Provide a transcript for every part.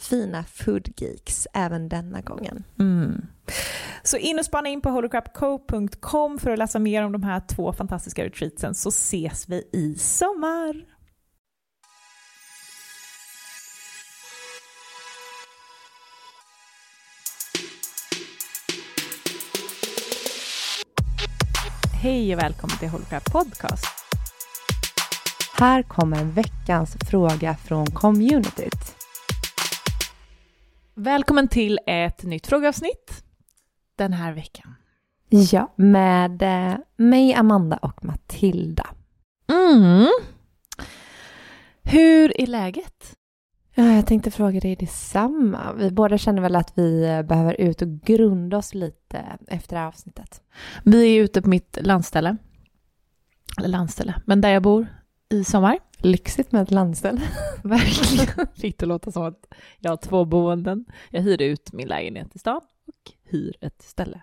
fina foodgeeks även denna gången. Mm. Så in och spana in på holocrapco.com för att läsa mer om de här två fantastiska retreatsen så ses vi i sommar. Hej och välkommen till Holocrap Podcast. Här kommer veckans fråga från communityt. Välkommen till ett nytt frågeavsnitt den här veckan. Ja, med eh, mig, Amanda och Matilda. Mm. Hur är läget? Ja, jag tänkte fråga dig detsamma. Vi båda känner väl att vi eh, behöver ut och grunda oss lite efter det här avsnittet. Vi är ute på mitt landställe. Eller landställe, men där jag bor i sommar. Lyxigt med ett landställe. Verkligen. Fick det låta som att jag har två boenden. Jag hyr ut min lägenhet i stan och hyr ett ställe.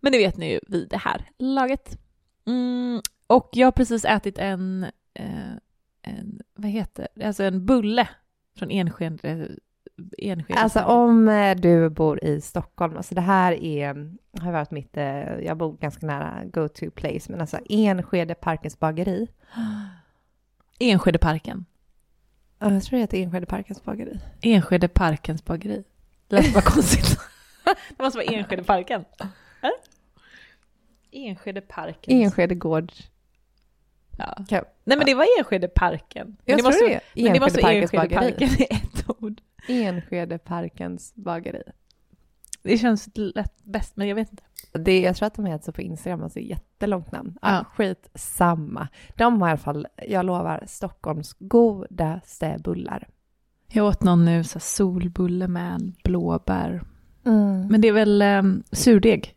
Men det vet ni ju vid det här laget. Mm, och jag har precis ätit en, eh, en, vad heter alltså en bulle från Enskede. Enskede alltså om eh, du bor i Stockholm, alltså det här är, har varit mitt, eh, jag bor ganska nära go-to place, men alltså Enskede Parkens bageri. Enskedeparken. Ja, jag tror det heter Enskede Parkens bageri. Enskede Parkens bageri. Det lät bara konstigt. det måste vara Enskede Parken. Enskede Parken. Enskede Gård. Ja. Okay. Nej men det var Enskede Parken. Jag men tror det, det Men det måste vara Enskede Parken i ett ord. Enskede Parkens bageri. Det känns lätt bäst, men jag vet inte. Det, jag tror att de heter så på Instagram, alltså jättelångt namn. Ja. Skit samma. De har i alla fall, jag lovar, Stockholms godaste bullar. Jag åt någon nu, så solbulle med blåbär. Mm. Men det är väl um, surdeg?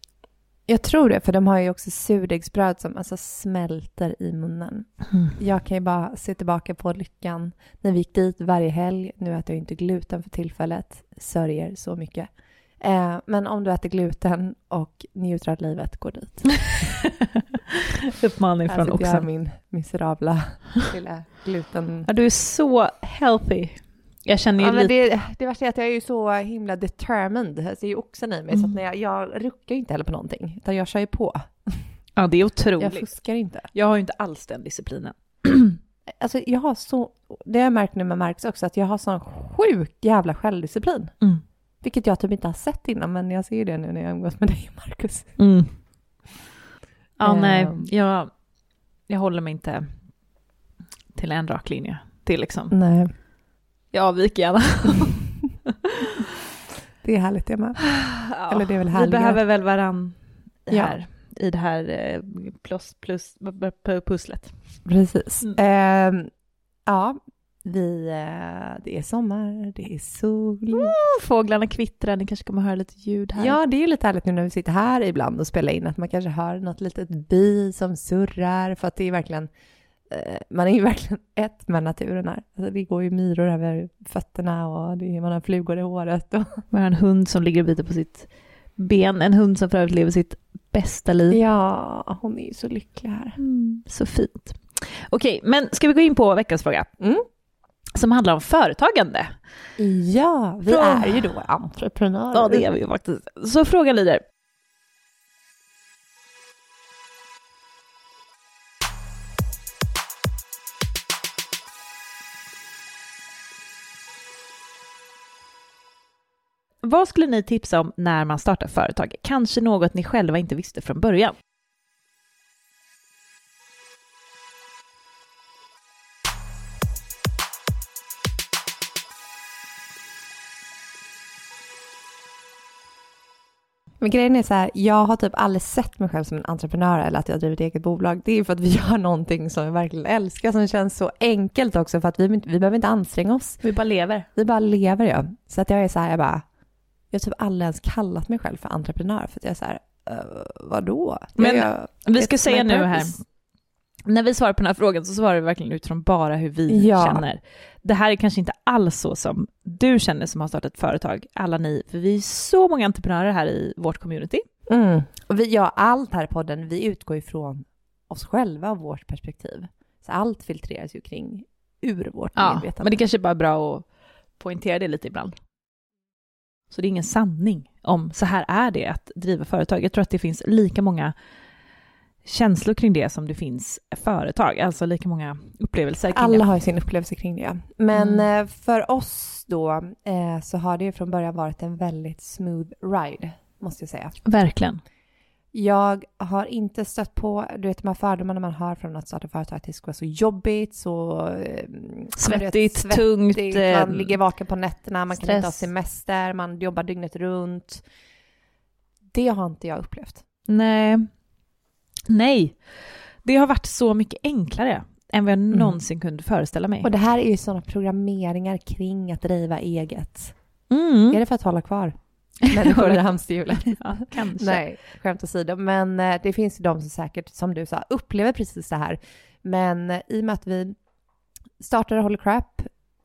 Jag tror det, för de har ju också surdegsbröd som alltså smälter i munnen. Mm. Jag kan ju bara se tillbaka på lyckan när vi gick dit varje helg. Nu äter jag inte gluten för tillfället, sörjer så mycket. Eh, men om du äter gluten och njuter av livet, gå dit. Uppmaning Här från sitter jag Oxen. min miserabla lilla gluten... Ja, du är så healthy. Jag känner ju Ja, lite... det, det värsta är att jag är ju så himla determined. Alltså, det är ju oxen i mig, så att när jag, jag ruckar ju inte heller på någonting, utan jag kör ju på. Ja, det är Jag otroligt. fuskar inte. Jag har ju inte alls den disciplinen. Alltså, jag har så, det har jag märkt nu med Marcus också, att jag har sån sjuk jävla självdisciplin. Mm. Vilket jag typ inte har sett innan, men jag ser det nu när jag umgås med dig, Marcus. Mm. Ja, nej, Ehm. jag, jag håller mig inte till en rak linje. Är liksom, Nej, jag avviker gärna. det är härligt det med. Ja, Eller det är väl Vi härligare. behöver väl varann Ja. här, i det här eh, plus, plus, pusslet. Precis. Mm. Ehm, ja, vi, eh, det är sommar, det är sol. Fåglarna kvittrar, ni kanske kommer höra lite ljud här. Ja, det är ju lite härligt nu när vi sitter här ibland och spelar in, att man kanske hör något litet bi som surrar, för att det är verkligen, eh, man är ju verkligen ett med naturen här. Alltså, det går ju myror över fötterna och det är, man har flugor i håret. Och... Vi har en hund som ligger och biter på sitt ben, en hund som för övrigt lever sitt bästa liv. Ja, hon är ju så lycklig här. Mm, så fint. Okej, men ska vi gå in på veckans fråga? Mm. Som handlar om företagande. Ja, vi Från- är ju då entreprenörer. Ja, det är vi ju faktiskt. Så frågan lyder. Vad skulle ni tipsa om när man startar företag? Kanske något ni själva inte visste från början? Men grejen är så här, jag har typ aldrig sett mig själv som en entreprenör eller att jag driver ett eget bolag. Det är för att vi gör någonting som vi verkligen älskar, som känns så enkelt också, för att vi, vi behöver inte anstränga oss. Vi bara lever. Vi bara lever ju. Så att jag är så här, jag bara, jag har typ aldrig ens kallat mig själv för entreprenör, för att jag är så här, uh, vadå? Men jag, Vi ska säga nu här. När vi svarar på den här frågan så svarar vi verkligen utifrån bara hur vi Ja. känner. Det här är kanske inte alls så som du känner som har startat ett företag, alla ni, för vi är så många entreprenörer här i vårt community. Mm. Och vi gör allt här i podden, vi utgår ifrån oss själva och vårt perspektiv. Så allt filtreras ju kring ur vårt Ja, medvetande. men det kanske är bara bra att poängtera det lite ibland. Så det är ingen sanning om så här är det att driva företag. Jag tror att det finns lika många känslor kring det som det finns företag, alltså lika många upplevelser Alla det. har ju sin upplevelse kring det. Men Mm. eh, för oss då eh, så har det ju från början varit en väldigt smooth ride, måste jag säga. Verkligen. Jag har inte stött på, du vet de här fördomarna man hör från att starta företag, att det ska vara så jobbigt, så... eh, Svettigt, vet, tungt, eh, Man ligger vaken på nätterna, man kan inte ha stress. semester, man jobbar dygnet runt. Det har inte jag upplevt. Nej. Nej. Det har varit så mycket enklare än vad jag Mm. någonsin kunde föreställa mig. Och det här är ju sådana programmeringar kring att driva eget. Mm. Är det för att hålla kvar människor i hamsterhjulet? Ja, kanske. Nej, skämt åsido. Men eh, det finns ju de som säkert, som du sa, upplever precis det här. Men eh, i och med att vi startade Holy Crap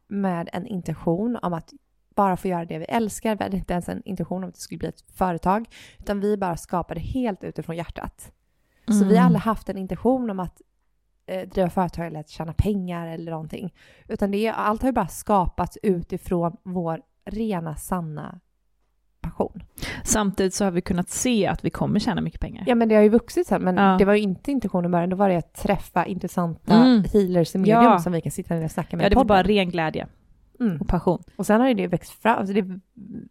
med en intention om att bara få göra det vi älskar. Vi hade inte ens en intention om att det skulle bli ett företag, utan vi bara skapade helt utifrån hjärtat. Så Mm. vi har aldrig haft en intention om att eh, driva företag eller att tjäna pengar eller någonting. Utan det allt har ju bara skapats utifrån vår rena, sanna passion. Samtidigt så har vi kunnat se att vi kommer tjäna mycket pengar. Ja men det har ju vuxit sen, men Ja. det var ju inte intentionen i början. Då var det att träffa intressanta Mm. healers i medium Ja. som vi kan sitta ner och snacka med Ja, det var bara ren glädje mm. och passion. Och sen har ju det växt fram. Alltså det,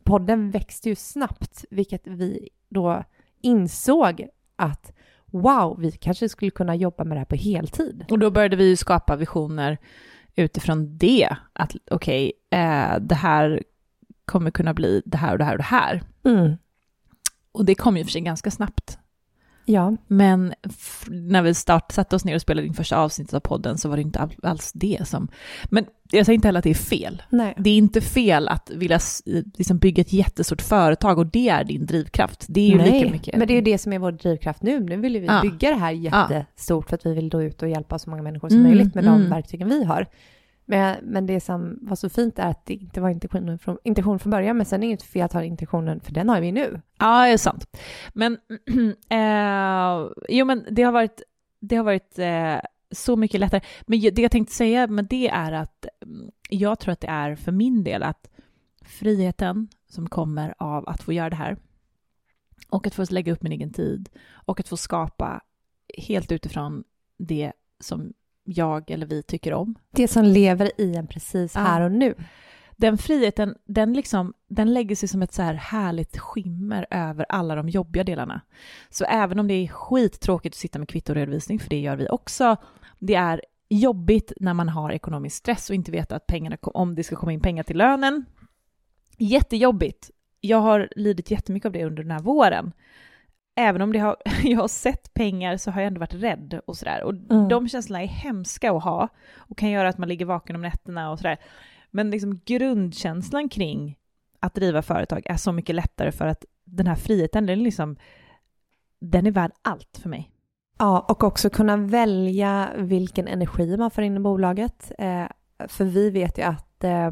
podden växte ju snabbt, vilket vi då insåg att wow, vi kanske skulle kunna jobba med det här på heltid. Och då började vi skapa visioner utifrån det. Att okej, eh, det här kommer kunna bli det här och det här och det här. Mm. Och det kom ju för sig ganska snabbt. Ja, Men när vi start, satte oss ner och spelade in första avsnittet av podden så var det inte all, alls det som... Men jag säger inte heller att det är fel. nej. Det är inte fel att vilja liksom bygga ett jättestort företag och det är din drivkraft. Det är ju Nej, lika mycket... men det är ju det som är vår drivkraft nu. Nu vill vi Ja. bygga det här jättestort för att vi vill då ut och hjälpa så många människor som Mm, möjligt med mm. de verktygen vi har. Men Men, det som var så fint är att det inte var intentionen från, intention från början, men sen är det inget fel att ha intentionen, för den har vi nu. Ja, det är sant. Men, äh, jo, men det har varit, det har varit äh, så mycket lättare. Men det jag tänkte säga med det är att mm, jag tror att det är för min del att friheten som kommer av att få göra det här och att få lägga upp min egen tid och att få skapa helt utifrån det som jag eller vi tycker om. Det som lever i en precis Ja. här och nu. Den friheten, den, liksom, den lägger sig som ett så här härligt skimmer över alla de jobbiga delarna. Så även om det är skittråkigt att sitta med kvittoredovisning, för det gör vi också, det är jobbigt när man har ekonomisk stress och inte vet att pengarna, om det ska komma in pengar till lönen. Jättejobbigt. Jag har lidit jättemycket av det under den här våren. Även om det har, jag har sett pengar så har jag ändå varit rädd och sådär. Och Mm. de känslorna är hemska att ha och kan göra att man ligger vaken om nätterna och sådär. Men liksom grundkänslan kring att driva företag är så mycket lättare för att den här friheten, den är, liksom, den är värd allt för mig. Ja, och också kunna välja vilken energi man får in i bolaget. Eh, för vi vet ju att eh,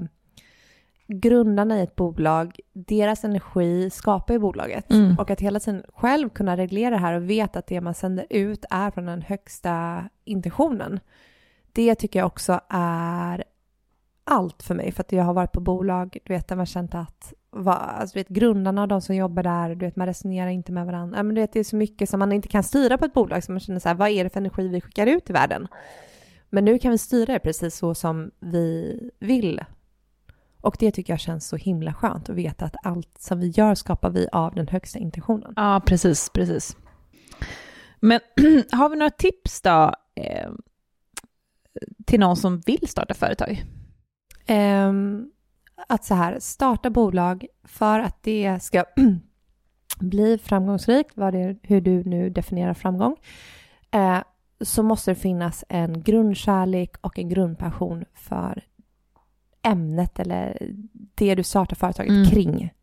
grundarna i ett bolag, deras energi skapar ju bolaget. Mm. Och att hela tiden själv kunna reglera det här och veta att det man sänder ut är från den högsta intentionen. Det tycker jag också är allt för mig. För att jag har varit på bolag, du vet, där man känt att va, alltså, du vet, grundarna och de som jobbar där, du vet, man resonerar inte med varandra. Ja, men du vet, det är så mycket som man inte kan styra på ett bolag, så man känner så här, vad är det för energi vi skickar ut i världen? Men nu kan vi styra det precis så som vi vill. Och det tycker jag känns så himla skönt att veta att allt som vi gör skapar vi av den högsta intentionen. Ja, precis, precis. Men har vi några tips då eh, till någon som vill starta företag? Ehm, att så här, starta bolag för att det ska bli framgångsrikt, vad det, hur du nu definierar framgång, eh, så måste det finnas en grundkärlek och en grundpassion för ämnet eller det du startar företaget Mm. kring.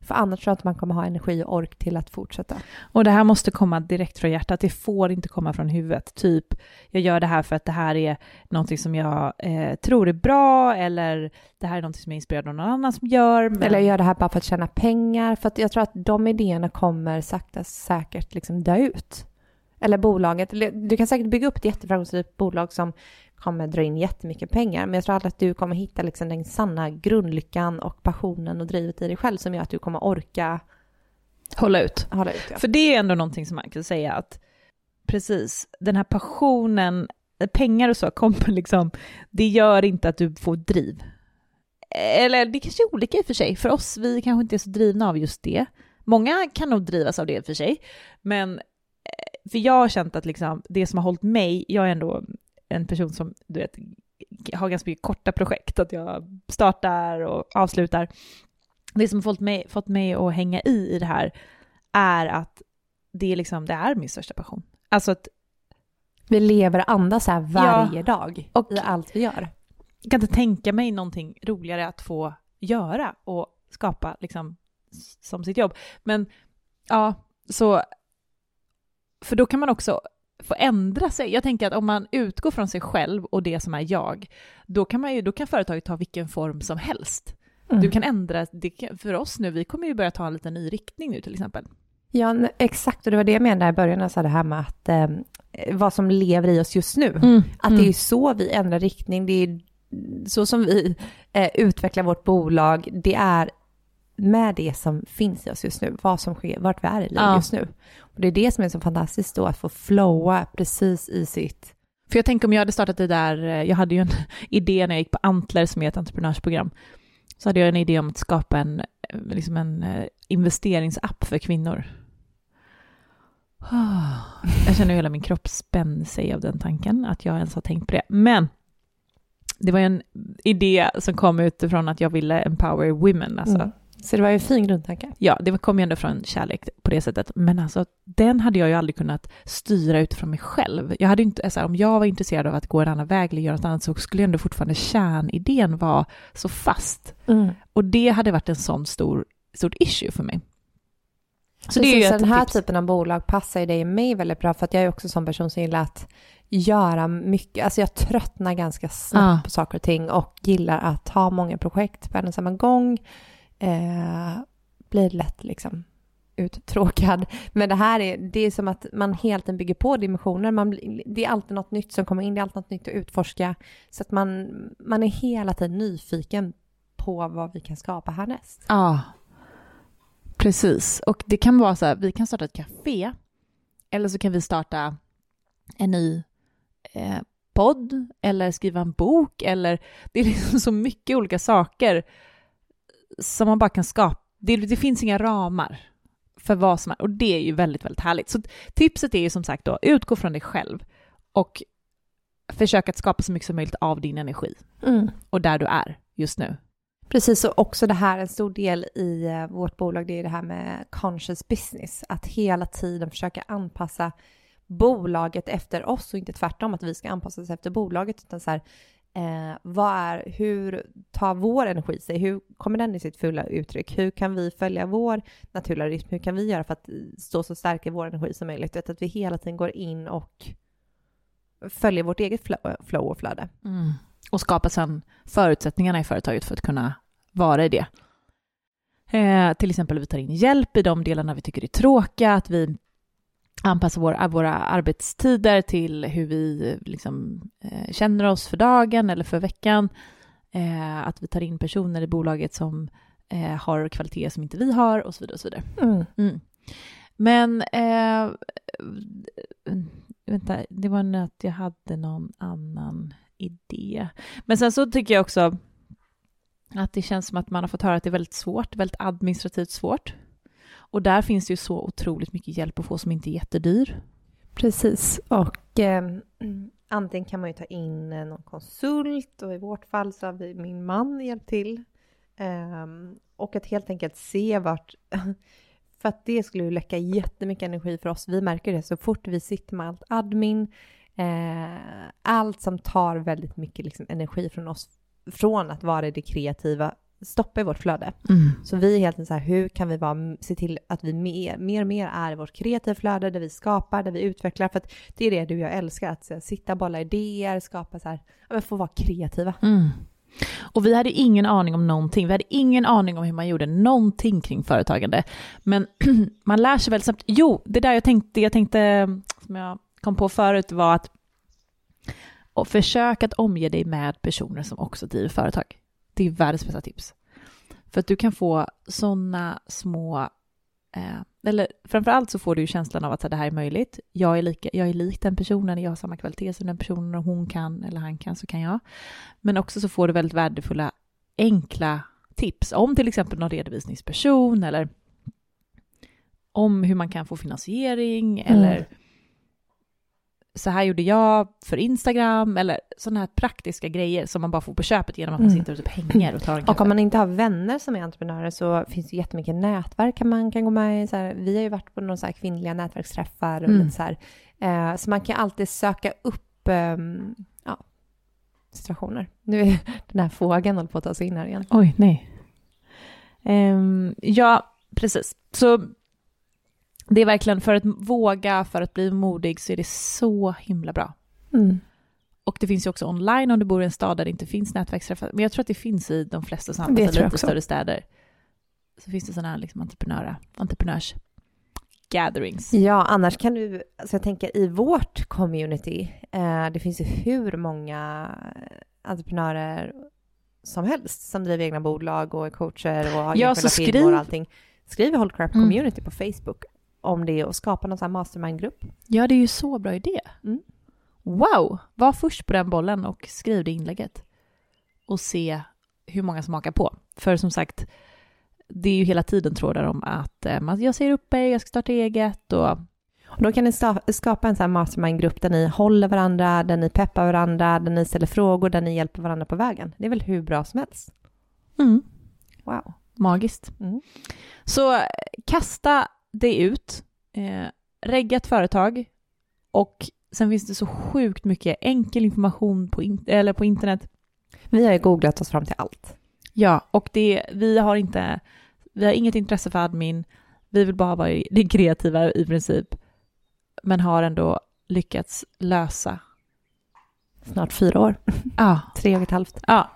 För annars tror jag inte man kommer ha energi och ork till att fortsätta. Och det här måste komma direkt från hjärtat, det får inte komma från huvudet. Typ, jag gör det här för att det här är någonting som jag eh, tror är bra, eller det här är någonting som jag är inspirerad av någon annan som gör. Men... Eller gör det här bara för att tjäna pengar. För att jag tror att de idéerna kommer sakta säkert liksom dö ut. Eller bolaget. Du kan säkert bygga upp ett jätteframgångsrikt bolag som kommer dra in jättemycket pengar. Men jag tror aldrig att du kommer hitta liksom den sanna grundlyckan och passionen och drivet i dig själv som gör att du kommer orka Hålla ut. hålla ut. Ja. För det är ändå någonting som man kan säga att precis, den här passionen, pengar och så kommer liksom, det gör inte att du får driv. Eller det kanske är olika i och för sig. För oss, vi kanske inte är så drivna av just det. Många kan nog drivas av det i och för sig. Men för jag har känt att liksom, det som har hållit mig, jag är ändå en person som du vet, har ganska mycket korta projekt, att jag startar och avslutar. Det som har fått mig, fått mig att hänga i i det här är att det är, liksom, det är min största passion. Alltså att Vi lever och andas här varje dag Och- i allt vi gör. jag kan inte tänka mig någonting roligare att få göra och skapa liksom som sitt jobb. Men ja, så för då kan man också få ändra sig. Jag tänker att om man utgår från sig själv och det som är jag, då kan, man ju, då kan företaget ta vilken form som helst. Mm. Du kan ändra, det för oss nu, vi kommer ju börja ta en liten ny riktning nu till exempel. Ja, exakt. Och det var det jag menade i början sa det här med att eh, vad som lever i oss just nu. Mm. Att det är så vi ändrar riktning. Det är så som vi eh, utvecklar vårt bolag. Det är med det som finns i oss just nu. Vad som sker, vart vi är i livet Ja. just nu. Och det är det som är så fantastiskt då, att få flowa precis i sitt... För jag tänker om jag hade startat det där, eh, jag hade ju en idé när jag gick på Antler som är ett entreprenörsprogram, så hade jag en idé om att skapa en, eh, liksom en eh, investeringsapp för kvinnor. Jag känner hur hela min kropp spänner sig av den tanken, att jag ens har tänkt på det. Men det var en idé som kom utifrån att jag ville empower women. Alltså. Mm. Så det var ju en fin grundtanke. Ja, det kom ju ändå från kärlek på det sättet. Men alltså, den hade jag ju aldrig kunnat styra utifrån mig själv. Jag hade inte, så här, om jag var intresserad av att gå en annan väg eller göra något annat så skulle ändå fortfarande kärnidén vara så fast. Och det hade varit en sån stor, stort issue för mig. Så det är ju den här tips. typen av bolag passar ju dig och mig väldigt bra för att jag är också en sån person som gillar att göra mycket. Alltså jag tröttnar ganska snabbt Ja. på saker och ting och gillar att ha många projekt på en och samma gång. Eh, blir lätt liksom uttråkad. Men det här är, det är som att man helt enkelt bygger på dimensioner. Man, det är alltid något nytt som kommer in, det är alltid något nytt att utforska. Så att man, man är hela tiden nyfiken på vad vi kan skapa härnäst. Ja, precis. Och det kan vara så här, vi kan starta ett café eller så kan vi starta en ny eh, podd eller skriva en bok eller det är liksom så mycket olika saker som man bara kan skapa. Det, det finns inga ramar för vad som är och det är ju väldigt, väldigt härligt. Så tipset är ju som sagt då, utgå från dig själv och försök att skapa så mycket som möjligt av din energi och där du är just nu. Precis, och också det här, en stor del i eh, vårt bolag, det är det här med conscious business. Att hela tiden försöka anpassa bolaget efter oss och inte tvärtom att vi ska anpassa oss efter bolaget. Utan så här, eh, vad är, hur tar vår energi sig? Hur kommer den i sitt fulla uttryck? Hur kan vi följa vår naturliga rytm? Hur kan vi göra för att stå så starka i vår energi som möjligt? Vet, Att vi hela tiden går in och följer vårt eget flow, eh, flow och flöde. Mm. Och skapa sedan förutsättningarna i företaget för att kunna vara i det. Eh, till exempel vi tar in hjälp i de delarna vi tycker är tråkiga, att vi anpassar våra, våra arbetstider till hur vi liksom, eh, känner oss för dagen eller för veckan. Eh, att vi tar in personer i bolaget som eh, har kvaliteter som inte vi har och så vidare. Och så vidare. Mm. Men, eh, vänta, det var nog att jag hade någon annan idé. Men sen så tycker jag också att det känns som att man har fått höra att det är väldigt svårt, väldigt administrativt svårt. Och där finns det ju så otroligt mycket hjälp att få som inte är jättedyr. Precis, och eh, antingen kan man ju ta in eh, någon konsult och i vårt fall så har vi min man hjälpt till. Eh, och att helt enkelt se vart... För att det skulle ju läcka jättemycket energi för oss. Vi märker det så fort vi sitter med allt admin, eh, allt som tar väldigt mycket liksom, energi från oss, från att vara det kreativa, stoppar i vårt flöde. Så vi är helt enkelt så här, hur kan vi vara, se till att vi mer, mer och mer är i vårt kreativa flöde, där vi skapar, där vi utvecklar. För att det är det du och jag älskar, att här, sitta och bolla idéer, skapa så här, ja, få vara kreativa. Mm. Och vi hade ingen aning om någonting. Vi hade ingen aning om hur man gjorde någonting kring företagande. Men man lär sig väldigt snabbt. Jo, det där jag tänkte, jag tänkte, som jag kom på förut var att och försök att omge dig med personer som också driver företag. Det är världens bästa tips. För att du kan få sådana små, eh, eller framförallt så får du känslan av att här, det här är möjligt. Jag är, lika, jag är lik den personen, jag har samma kvalitet som den personen och hon kan eller han kan så kan jag. Men också så får du väldigt värdefulla, enkla tips om till exempel någon redovisningsperson eller om hur man kan få finansiering Mm. eller så här gjorde jag för Instagram eller sådana här praktiska grejer som man bara får på köpet genom att man Mm. sitter och typ hänger och tar en Och om man inte har vänner som är entreprenörer så finns det jättemycket nätverk man kan gå med i. Så här, vi har ju varit på några så här kvinnliga nätverksträffar och Mm. lite så här. Eh, så man kan alltid söka upp ehm, ja, situationer. Nu är den här fågeln håller på att ta sig in här igen. Oj, nej. Ehm, ja, precis. Så det är verkligen för att våga, för att bli modig så är det så himla bra. Mm. Och det finns ju också online om du bor i en stad där det inte finns nätverksträffar. Men jag tror att det finns i de flesta tror jag lite större städer. Så finns det sådana här liksom entreprenörs gatherings. Ja, annars kan du, alltså jag tänker i vårt community, eh, det finns ju hur många entreprenörer som helst som driver egna bolag och är coacher och har Ja, enskilda skriv- och allting. Skriv Hold Crap Mm. Community på Facebook om det och skapa någon sån här mastermind-grupp. Ja, det är ju så bra idé. Mm. Wow! Var först på den bollen och skriv det inlägget. Och se hur många som hakar på. För som sagt, det är ju hela tiden trådar om att eh, jag ser upp mig, jag ska starta eget och Och då kan ni skapa en sån här mastermind-grupp där ni håller varandra, där ni peppar varandra, där ni ställer frågor, där ni hjälper varandra på vägen. Det är väl hur bra som helst? mm, Wow. magiskt. Mm. Så eh, kasta det ut, eh, regga ett företag och sen finns det så sjukt mycket enkel information på, in- eller på internet Vi har ju googlat oss fram till allt. Ja, och det, vi har inte, vi har inget intresse för admin, vi vill bara vara det kreativa i princip, men har ändå lyckats lösa snart fyra år. Ja. Tre och ett halvt. Ja.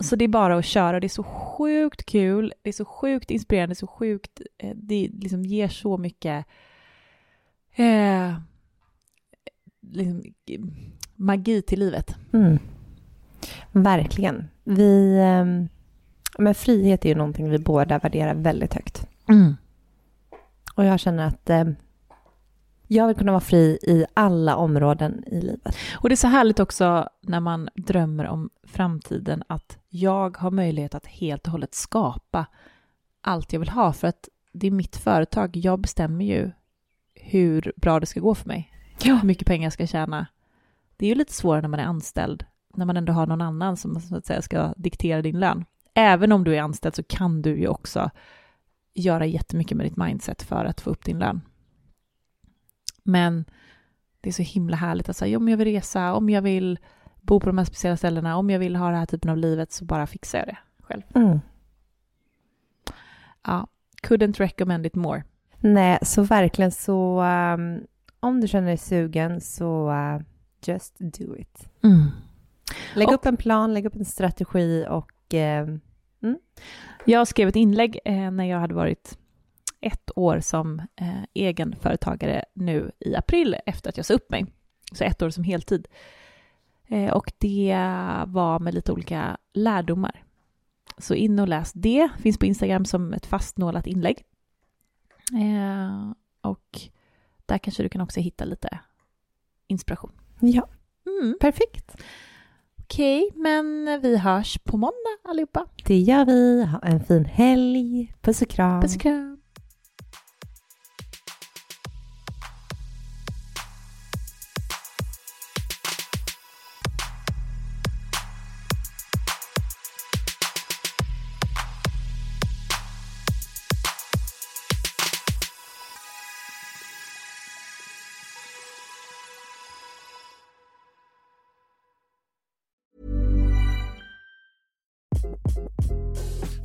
Så det är bara att köra. Det är så sjukt kul, det är så sjukt inspirerande, så sjukt... eh, Det liksom ger så mycket... Eh, liksom, magi till livet. Mm. Verkligen. Vi, ehm, men frihet är ju någonting vi båda värderar väldigt högt. Och jag känner att eh, jag vill kunna vara fri i alla områden i livet. Och det är så härligt också när man drömmer om framtiden att jag har möjlighet att helt och hållet skapa allt jag vill ha för att det är mitt företag. Jag bestämmer ju hur bra det ska gå för mig. Hur mycket pengar jag ska tjäna. Det är ju lite svårare när man är anställd, när man ändå har någon annan som så att säga ska diktera din lön. Även om du är anställd så kan du ju också göra jättemycket med ditt mindset för att få upp din lön. Men det är så himla härligt att säga, om jag vill resa, om jag vill bo på de här speciella ställena, om jag vill ha den här typen av livet så bara fixar jag det själv. Mm. Ja, couldn't recommend it more. Nej, så verkligen så ehm, om du känner dig sugen så eh, just do it. Lägg Och- upp en plan, lägg upp en strategi och ehm, Jag skrev ett inlägg eh, när jag hade varit ett år som eh, egenföretagare nu i april efter att jag sa upp mig. Så ett år som heltid. Eh, och det var med lite olika lärdomar. Så in och läs det. Finns på Instagram som ett fastnålat inlägg. Eh, och där kanske du kan också hitta lite inspiration. ja, Mm. perfekt. Okej, men vi hörs på måndag allihopa. Det gör vi. Ha en fin helg. Puss och kram. Puss och kram.